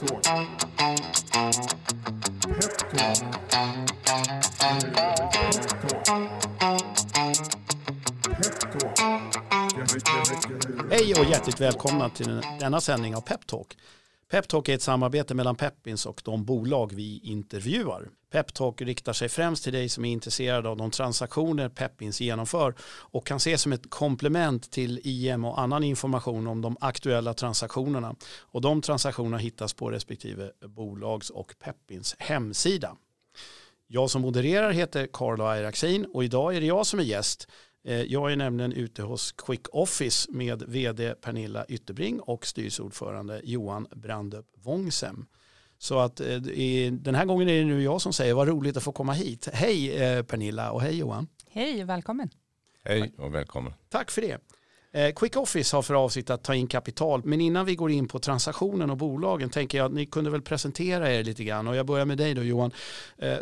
Peptalk. Peptalk. Peptalk. Hej och hjärtligt välkomna till denna sändning av Peptalk. Peptalk är ett samarbete mellan Peppins och de bolag vi intervjuar. Peptalk riktar sig främst till dig som är intresserad av de transaktioner Peppins genomför och kan ses som ett komplement till IM och annan information om de aktuella transaktionerna. Och de transaktionerna hittas på respektive bolags och Peppins hemsida. Jag som modererar heter Carlo Airaxin och idag är det jag som är gäst. Eh, Jag är nämligen ute hos Quick Office med vd Pernilla Ytterbring och styrelseordförande Johan Brandup Wångsem. Så att eh, den här gången är det nu jag som säger vad roligt att få komma hit. Hej eh, Pernilla och hej Johan. Hej och välkommen. Hej och välkommen. Tack för det. Quick Office har för avsikt att ta in kapital, men innan vi går in på transaktionen och bolagen tänker jag att ni kunde väl presentera er lite grann. Och jag börjar med dig då Johan,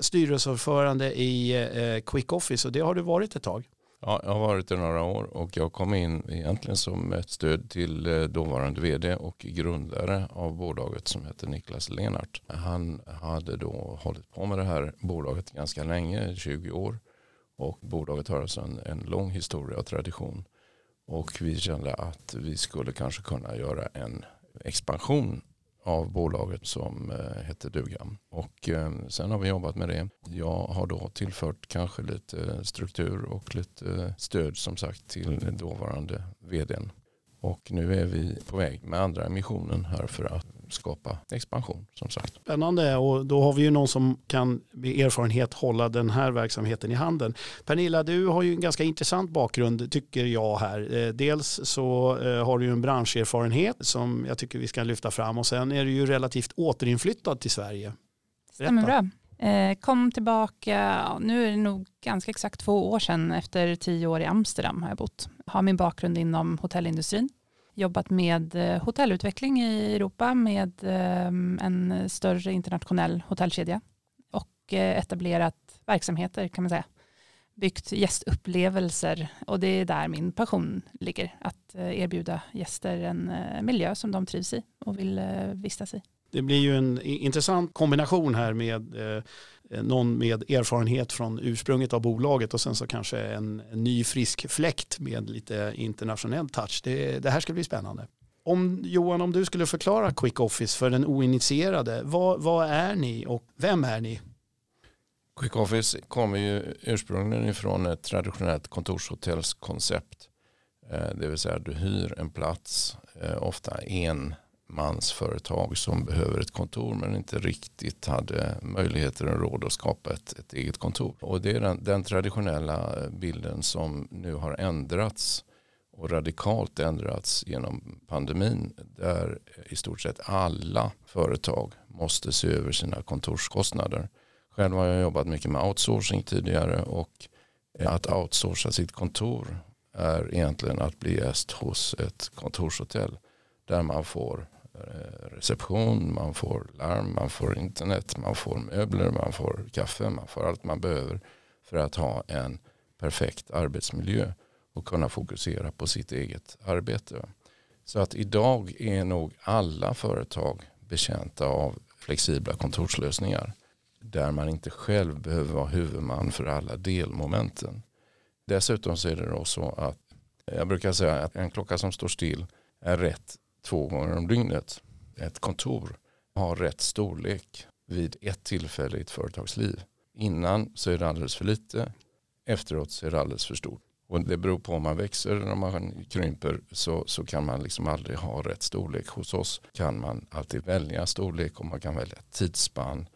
styrelseordförande i Quick Office och det har du varit ett tag. Ja, jag har varit där några år och jag kom in egentligen som ett stöd till eh, dåvarande vd och grundare av bolaget som heter Niklas Lenart. Han hade då hållit på med det här bolaget ganska länge, 20 år. Och bolaget har alltså en, en lång historia och tradition. Och vi kände att vi skulle kanske kunna göra en expansion av bolaget som eh, hette Dugam. Och eh, sen har vi jobbat med det. Jag har då tillfört kanske lite struktur och lite stöd som sagt till dåvarande vdn. Och nu är vi på väg med andra emissionen här för att skapa expansion som sagt. Spännande och då har vi ju någon som kan med erfarenhet hålla den här verksamheten i handen. Pernilla, du har ju en ganska intressant bakgrund tycker jag här. Eh, Dels så eh, har du ju en branscherfarenhet som jag tycker vi ska lyfta fram och sen är du ju relativt återinflyttad till Sverige. Stämmer bra. Eh, kom tillbaka, nu är det nog ganska exakt två år sedan, efter tio år i Amsterdam har jag bott. Har min bakgrund inom hotellindustrin. Jobbat med eh, hotellutveckling i Europa med eh, en större internationell hotellkedja och eh, etablerat verksamheter kan man säga. Byggt gästupplevelser och det är där min passion ligger. Att erbjuda gäster en miljö som de trivs i och vill vistas i. Det blir ju en intressant kombination här med eh, Eh, någon med erfarenhet från ursprunget av bolaget och sen så kanske en, en ny frisk fläkt med lite internationell touch. Det, det här ska bli spännande. Om, Johan, om du skulle förklara Quick Office för den oinitierade, vad, vad är ni och vem är ni? Quick Office kommer ju ursprungligen ifrån ett traditionellt kontorshotellskoncept. Eh, det vill säga du hyr en plats, eh, ofta en mansföretag som behöver ett kontor men inte riktigt hade möjligheter och råd att skapa ett, ett eget kontor. Och det är den, den traditionella bilden som nu har ändrats och radikalt ändrats genom pandemin där i stort sett alla företag måste se över sina kontorskostnader. Själv har jag jobbat mycket med outsourcing tidigare och eh, att outsourca sitt kontor är egentligen att bli gäst hos ett kontorshotell där man får Eh, reception, man får larm, man får internet, man får möbler, man får kaffe, man får allt man behöver för att ha en perfekt arbetsmiljö och kunna fokusera på sitt eget arbete. Så att idag är nog alla företag betjänta av flexibla kontorslösningar där man inte själv behöver vara huvudman för alla delmomenten. Dessutom så är det då så att jag brukar säga att en klocka som står still är rätt två gånger om dygnet. Ett kontor har rätt storlek vid ett tillfälle i ett företagsliv. Innan så är det alldeles för lite, efteråt så är det alldeles för stort. Och det beror på om man växer eller om man krymper så, så kan man liksom aldrig ha rätt storlek. Hos oss kan man alltid välja storlek och man kan välja tidsspann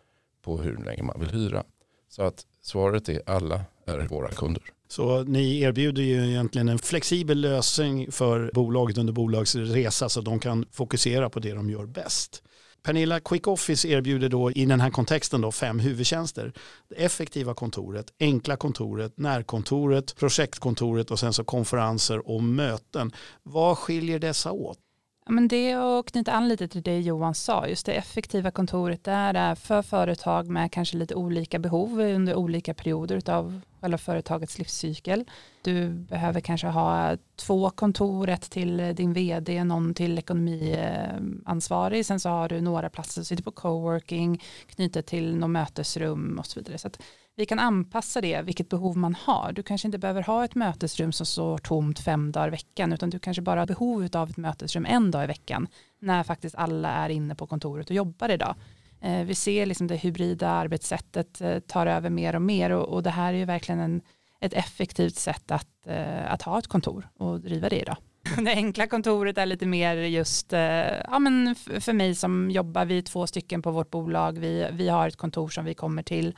på hur länge man vill hyra. Så att svaret är alla är våra kunder. Så ni erbjuder ju egentligen en flexibel lösning för bolaget under bolagsresa så de kan fokusera på det de gör bäst. Pernilla, Quick Office erbjuder då i den här kontexten då fem huvudtjänster. Det effektiva kontoret, enkla kontoret, närkontoret, projektkontoret och sen så konferenser och möten. Vad skiljer dessa åt? Men det att knyta an lite till det Johan sa, just det effektiva kontoret där är för företag med kanske lite olika behov under olika perioder av själva företagets livscykel. Du behöver kanske ha två kontor, ett till din vd, någon till ekonomiansvarig, sen så har du några platser som sitter på coworking, knutet till något mötesrum och så vidare. Så att vi kan anpassa det vilket behov man har. Du kanske inte behöver ha ett mötesrum som står tomt fem dagar i veckan utan du kanske bara har behov av ett mötesrum en dag i veckan när faktiskt alla är inne på kontoret och jobbar idag. Eh, vi ser liksom det hybrida arbetssättet eh, tar över mer och mer och, det här är ju verkligen en, ett effektivt sätt att, eh, att ha ett kontor och driva det idag. Det enkla kontoret är lite mer just, ja men för mig som jobbar, vi är två stycken på vårt bolag, vi, vi har ett kontor som vi kommer till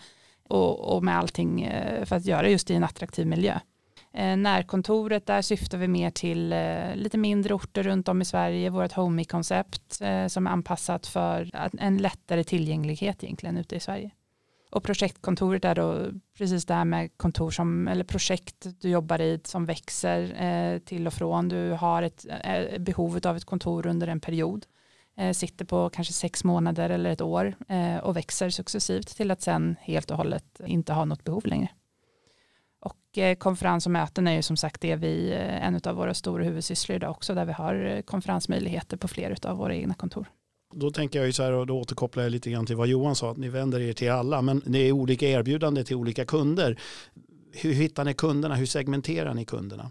och, och med allting eh, för att göra just i en attraktiv miljö. Eh, närkontoret, där syftar vi mer till eh, lite mindre orter runt om i Sverige, vårt homey-koncept som är anpassat för en lättare tillgänglighet egentligen ute i Sverige. Och projektkontoret är då precis det här med kontor som, eller projekt du jobbar i som växer till och från. Du har ett behov av ett kontor under en period. Eh, sitter på kanske sex månader eller ett år eh, och växer successivt till att sen helt och hållet inte ha något behov längre. Och eh, konferens och möten är ju som sagt det vi, en av våra stora huvudsysslor idag också, där vi har konferensmöjligheter på fler av våra egna kontor. Då tänker jag ju så här och då återkopplar jag lite grann till vad Johan sa, att ni vänder er till alla, men det är olika erbjudanden till olika kunder. Hur hittar ni kunderna? Hur segmenterar ni kunderna?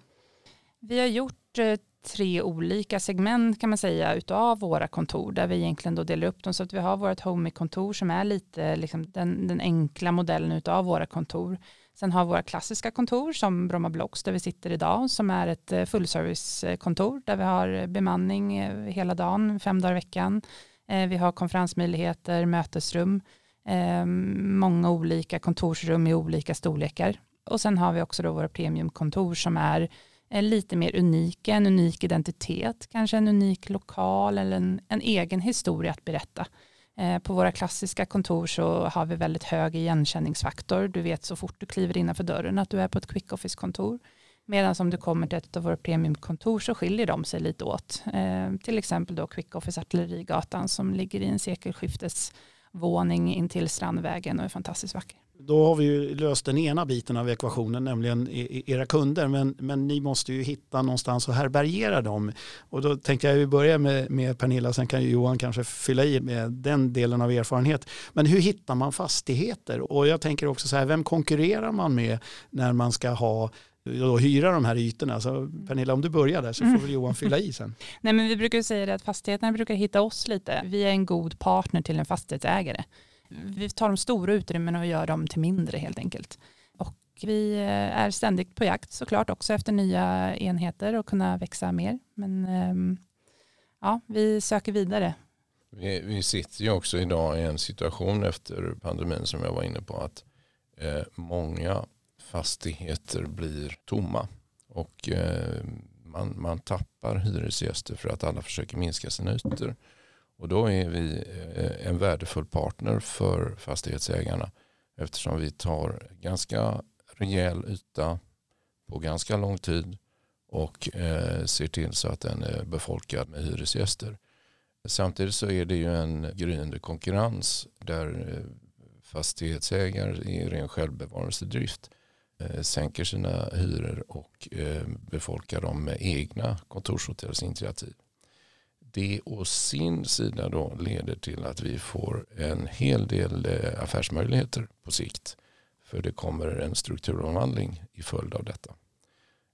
Vi har gjort eh, tre olika segment kan man säga utav våra kontor där vi egentligen då delar upp dem så att vi har vårt homey-kontor som är lite liksom den, den enkla modellen utav våra kontor. Sen har vi våra klassiska kontor som Bromma Blocks där vi sitter idag som är ett eh, fullservicekontor där vi har bemanning eh, hela dagen, fem dagar i veckan. Vi har konferensmöjligheter, mötesrum, många olika kontorsrum i olika storlekar. Och sen har vi också då våra premiumkontor som är Eh, lite mer unika, en unik identitet, kanske en unik lokal eller en, en egen historia att berätta. Eh, på våra klassiska kontor så har vi väldigt hög igenkänningsfaktor. Du vet så fort du kliver innanför dörren att du är på ett quick office-kontor. Medan om du kommer till ett av våra premiumkontor så skiljer de sig lite åt. Eh, till exempel då Quick Office Artillerigatan som ligger i en sekelskiftesvåning in till Strandvägen och är fantastiskt vacker. Då har vi ju löst den ena biten av ekvationen, nämligen e-, e-, era kunder. Men, men ni måste ju hitta någonstans att härbärgera dem. Och då tänkte jag börja med, med Pernilla, sen kan ju Johan kanske fylla i med den delen av erfarenhet. Men hur hittar man fastigheter? Och jag tänker också så här, vem konkurrerar man med när man ska ha och hyra de här ytorna. Så Pernilla, om du börjar där så får väl Johan fylla i sen. Nej, men vi brukar säga det att fastigheterna brukar hitta oss lite. Vi är en god partner till en fastighetsägare vi tar de stora utrymmena och gör dem till mindre helt enkelt. Och vi eh, är ständigt på jakt såklart också efter nya enheter och kunna växa mer. Men ehm, ja, vi söker vidare. Vi, vi sitter ju också idag i en situation efter pandemin som jag var inne på att eh, många fastigheter blir tomma och eh, man, man tappar hyresgäster för att alla försöker minska sina ytor. Och då är vi eh, en värdefull partner för fastighetsägarna eftersom vi tar ganska rejäl yta på ganska lång tid och eh, ser till så att den är befolkad med hyresgäster. Samtidigt så är det ju en gryende konkurrens där eh, fastighetsägare i ren självbevarelsedrift sänker sina hyror och befolkar dem med egna kontorshotellsinitiativ det å sin sida då leder till att vi får en hel del eh, affärsmöjligheter på sikt. För det kommer en strukturomvandling i följd av detta.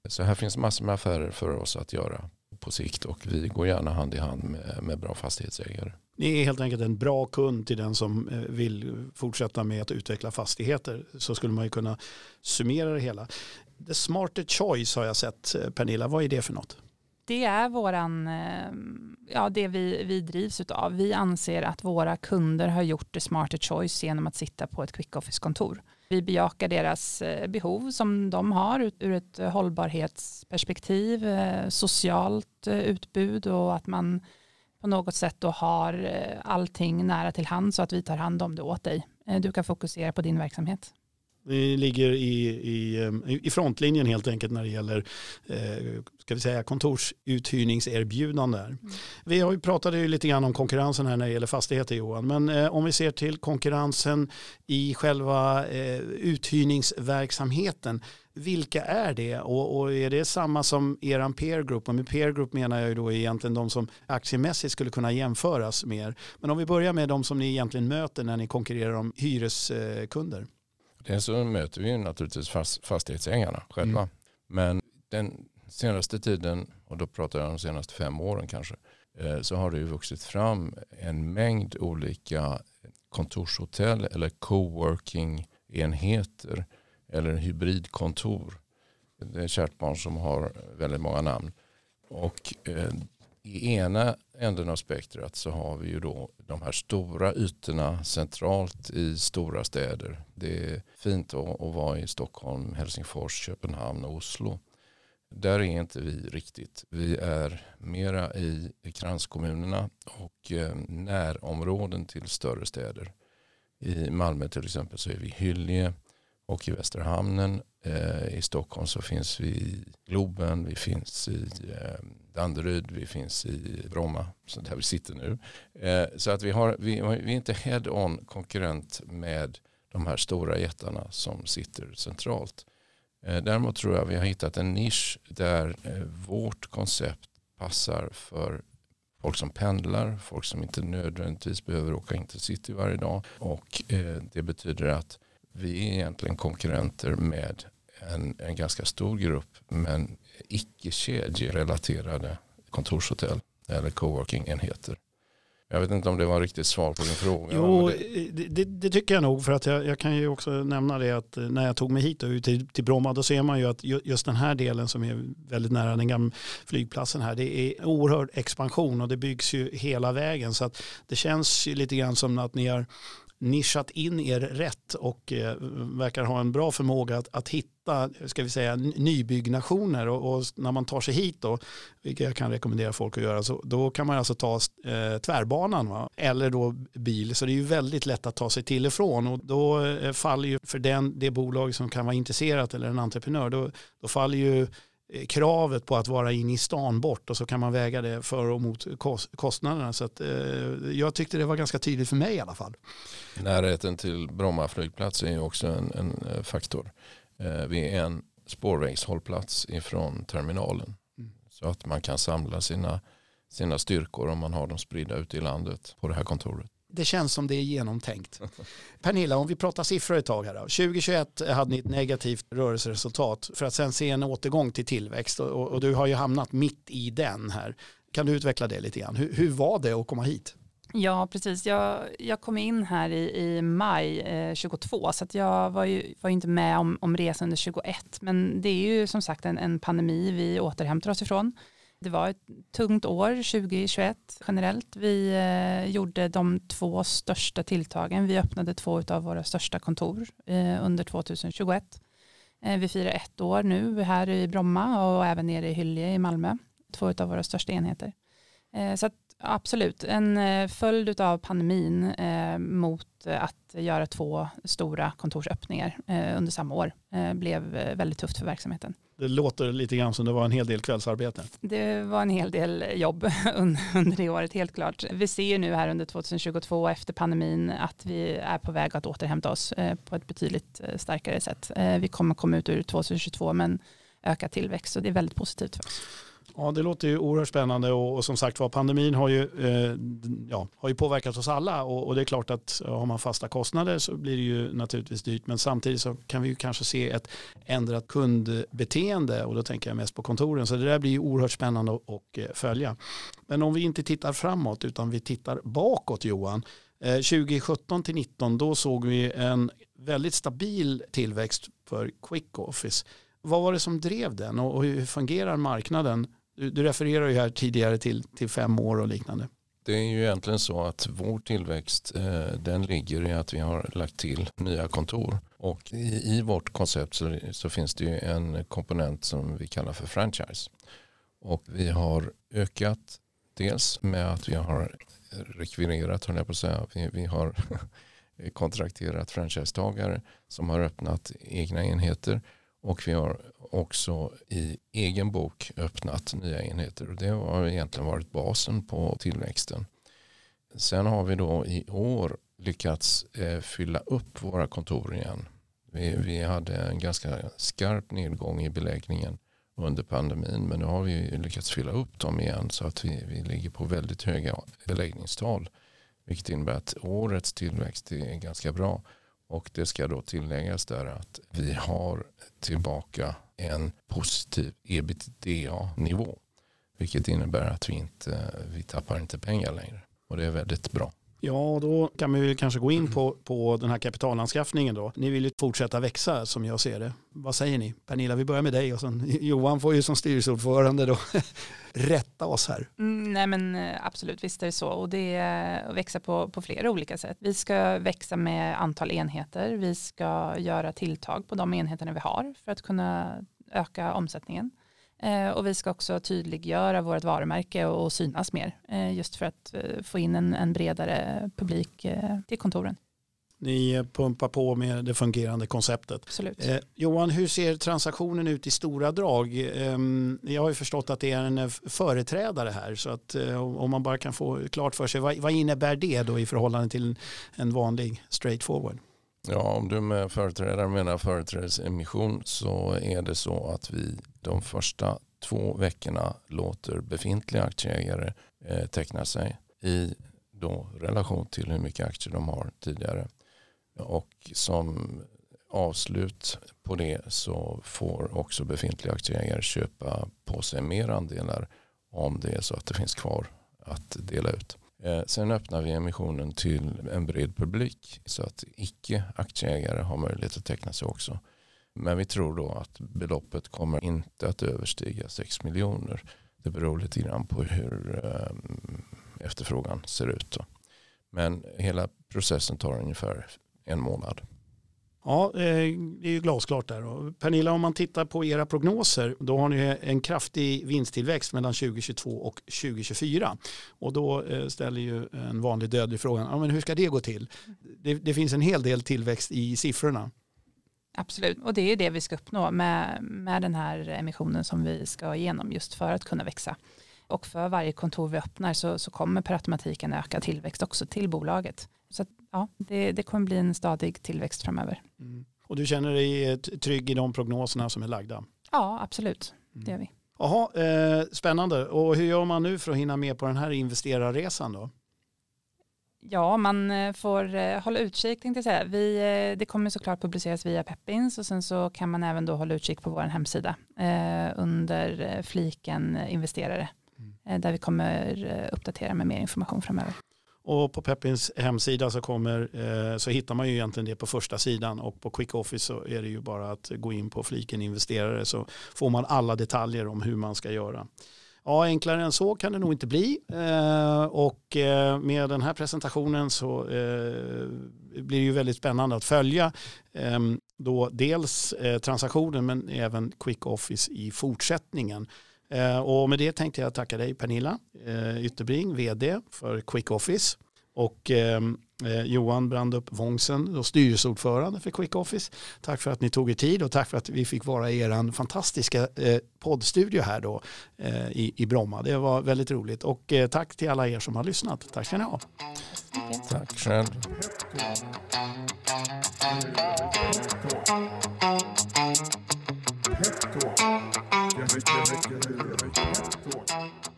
Så här finns massor med affärer för oss att göra på sikt och vi går gärna hand i hand med, med bra fastighetsägare. Ni är helt enkelt en bra kund till den som eh, vill fortsätta med att utveckla fastigheter. Så skulle man ju kunna summera det hela. The Smarter Choice har jag sett, eh, Pernilla. Vad är det för något? Det är våran, eh, ja, det vi, vi drivs av. Vi anser att våra kunder har gjort det smarter choice genom att sitta på ett quick office-kontor. Vi bejakar deras eh, behov som de har ur ett hållbarhetsperspektiv, eh, socialt utbud och att man på något sätt då har allting nära till hand så att vi tar hand om det åt dig. Du kan fokusera på din verksamhet. Vi ligger i, i, eh, i frontlinjen helt enkelt när det gäller eh, ska vi säga, kontorsuthyrningserbjudanden. Mm. Vi har ju pratat ju lite grann om konkurrensen här när det gäller fastigheter Johan. Men eh, om vi ser till konkurrensen i själva eh, uthyrningsverksamheten. Vilka är det och, och, är det samma som er peer group? Och med peer group menar jag ju då egentligen de som aktiemässigt skulle kunna jämföras med Men om vi börjar med de som ni egentligen möter när ni konkurrerar om hyreskunder. Dels så möter vi naturligtvis fastighetsägarna själva. Mm. Men den senaste tiden, och då pratar jag om de senaste fem åren kanske, eh, så har det ju vuxit fram en mängd olika kontorshotell eller coworking-enheter eller hybridkontor. Det är kärt barn som har väldigt många namn. Och eh, i ena änden av spektrat så har vi ju då de här stora ytorna centralt i stora städer. Det är fint att, att vara i Stockholm, Helsingfors, Köpenhamn och Oslo. Där är inte vi riktigt. Vi är mera i, kranskommunerna och eh, närområden till större städer. I Malmö till exempel så är vi Hyllie och i Västerhamnen. Eh, I Stockholm så finns vi i Globen, vi finns i eh, Danderyd, vi finns i Bromma, så där vi sitter nu. Eh, så att vi, har, vi, vi är inte head-on konkurrent med de här stora jättarna som sitter centralt. Eh, däremot tror jag vi har hittat en nisch där eh, vårt koncept passar för folk som pendlar, folk som inte nödvändigtvis behöver åka in till city varje dag. Och eh, det betyder att vi är egentligen konkurrenter med en, en ganska stor grupp men icke-kedjerelaterade kontorshotell eller coworking-enheter. Jag vet inte om det var riktigt svar på din fråga. Jo, det... Det, det, tycker jag nog. För att jag, jag, kan ju också nämna det att när jag tog mig hit och ut till, till Bromma då ser man ju att just den här delen som är väldigt nära den gamla flygplatsen här det är oerhörd expansion och det byggs ju hela vägen. Så att det känns ju lite grann som att ni har nischat in er rätt och eh, verkar ha en bra förmåga att, att hitta ska vi säga, nybyggnationer och, och, när man tar sig hit då, vilket jag kan rekommendera folk att göra, så då kan man alltså ta eh, tvärbanan va? eller då bil. Så det är ju väldigt lätt att ta sig till och från och då eh, faller ju för den, det bolag som kan vara intresserat eller en entreprenör, då, då faller ju kravet på att vara inne i stan bort och så kan man väga det för och mot kostnaderna. Så att, eh, jag tyckte det var ganska tydligt för mig i alla fall. Närheten till Bromma flygplats är också en, en eh, faktor. Eh, vi är en spårvägshållplats ifrån terminalen. Mm. Så att man kan samla sina, sina styrkor om man har dem spridda ute i landet på det här kontoret det känns som det är genomtänkt. Pernilla, om vi pratar siffror ett tag här då. 2021 hade ni ett negativt rörelseresultat för att sen se en återgång till tillväxt och, och du har ju hamnat mitt i den här. Kan du utveckla det lite grann? Hur, hur var det att komma hit? Ja, precis. Jag, jag kom in här i, i maj eh, 22 så att jag var ju var inte med om, om resan under 21. Men det är ju som sagt en, en pandemi vi återhämtar oss ifrån. Det var ett tungt år 2021 generellt. Vi eh, gjorde de två största tilltagen. Vi öppnade två av våra största kontor eh, under 2021. Eh, vi firar ett år nu här i Bromma och även nere i Hyllie i Malmö. Två av våra största enheter. Eh, så att, absolut, en eh, följd av pandemin eh, mot att göra två stora kontorsöppningar under samma år blev väldigt tufft för verksamheten. Det låter lite grann som det var en hel del kvällsarbete. Det var en hel del jobb under det året, helt klart. Vi ser nu här under 2022 efter pandemin att vi är på väg att återhämta oss på ett betydligt starkare sätt. Vi kommer komma ut ur 2022 men öka tillväxt och det är väldigt positivt för oss. Ja, det låter ju oerhört spännande och, och som sagt var pandemin har ju, eh, ja, har ju påverkat oss alla och, och, det är klart att har man fasta kostnader så blir det ju naturligtvis dyrt men samtidigt så kan vi ju kanske se ett ändrat kundbeteende och då tänker jag mest på kontoren så det där blir ju oerhört spännande att och, eh, följa. Men om vi inte tittar framåt utan vi tittar bakåt Johan, eh, 2017 till 2019 då såg vi en väldigt stabil tillväxt för Quick Office. Vad var det som drev den och hur fungerar marknaden du, du refererar ju här tidigare till, till fem år och liknande. Det är ju egentligen så att vår tillväxt eh, den ligger i att vi har lagt till nya kontor. Och i, i vårt koncept så, så, finns det ju en komponent som vi kallar för franchise. Och vi har ökat dels med att vi har rekvirerat, höll jag på att säga. Vi, vi har kontrakterat franchisetagare som har öppnat egna enheter och vi har också i egen bok öppnat nya enheter och det har egentligen varit basen på tillväxten. Sen har vi då i år lyckats eh, fylla upp våra kontor igen. Vi, vi hade en ganska skarp nedgång i beläggningen under pandemin men nu har vi lyckats fylla upp dem igen så att vi, vi ligger på väldigt höga beläggningstal. Vilket innebär att årets tillväxt är ganska bra. Och det ska då tilläggas där att vi har tillbaka en positiv ebitda-nivå. Vilket innebär att vi inte vi tappar inte pengar längre. Och det är väldigt bra. Ja, då kan vi kanske gå in på, på den här kapitalanskaffningen då. Ni vill ju fortsätta växa som jag ser det. Vad säger ni? Pernilla, vi börjar med dig och sen Johan får ju som styrelseordförande då rätta oss här. Mm, nej men eh, absolut, visst är det så. Och det är att växa på, på flera olika sätt. Vi ska växa med antal enheter. Vi ska göra tilltag på de enheterna vi har för att kunna öka omsättningen. Eh, och vi ska också tydliggöra vårt varumärke och synas mer. Eh, just för att eh, få in en, en bredare publik till kontoren. Ni pumpar på med det fungerande konceptet. Absolut. Eh, Johan, hur ser transaktionen ut i stora drag? Eh, jag har ju förstått att det är en företrädare här. Så att, eh, om man bara kan få klart för sig, vad, vad innebär det då i förhållande till en, en vanlig straightforward? Ja, om du med företrädare menar företrädesemission så är det så att vi de första två veckorna låter befintliga aktieägare eh, teckna sig i då relation till hur mycket aktier de har tidigare. Och som avslut på det så får också befintliga aktieägare köpa på sig mer andelar om det är så att det finns kvar att dela ut. Eh, sen öppnar vi emissionen till en bred publik så att icke aktieägare har möjlighet att teckna sig också. Men vi tror då att beloppet kommer inte att överstiga 6 miljoner. Det beror lite grann på hur eh, efterfrågan ser ut. då. Men hela processen tar ungefär en månad. Ja, eh, det är ju glasklart där. Pernilla, om man tittar på era prognoser, då har ni en kraftig vinsttillväxt mellan 2022 och 2024. Och då eh, ställer ju en vanlig dödlig frågan, ja, men hur ska det gå till? Det, det finns en hel del tillväxt i siffrorna. Absolut, och det är det vi ska uppnå med, med den här emissionen som vi ska igenom just för att kunna växa. Och för varje kontor vi öppnar så, så kommer per automatik en ökad tillväxt också till bolaget. Så att, ja, det, det kommer bli en stadig tillväxt framöver. Mm. Och du känner dig trygg i de prognoserna som är lagda? Ja, absolut. Mm. Det gör vi. Jaha, eh, spännande. Och hur gör man nu för att hinna med på den här investerarresan då? Ja, man eh, får eh, hålla utkik tänkte jag säga. Vi, eh, det kommer såklart publiceras via Peppins och sen så kan man även då hålla utkik på vår hemsida eh, under fliken investerare mm. där vi kommer uppdatera med mer information framöver. Och på Peppins hemsida så, kommer, eh, så hittar man ju egentligen det på första sidan och på Quick Office så är det ju bara att gå in på fliken investerare så får man alla detaljer om hur man ska göra. Ja, enklare än så kan det nog inte bli. Eh, och eh, med den här presentationen så eh, blir det ju väldigt spännande att följa ehm, då dels eh, transaktionen men även Quick Office i fortsättningen. Eh, och med det tänkte jag tacka dig Pernilla eh, Ytterbring, vd för Quick Office och ehm, eh, Johan Brandup Wångsen, styrelseordförande för Quick Office. Tack för att ni tog er tid och tack för att vi fick vara i er fantastiska poddstudio här då i Bromma. Det var väldigt roligt och tack till alla er som har lyssnat. Tack ska ni ha. Tack själv. Högt Resurrected. Resurrected. Resurrected.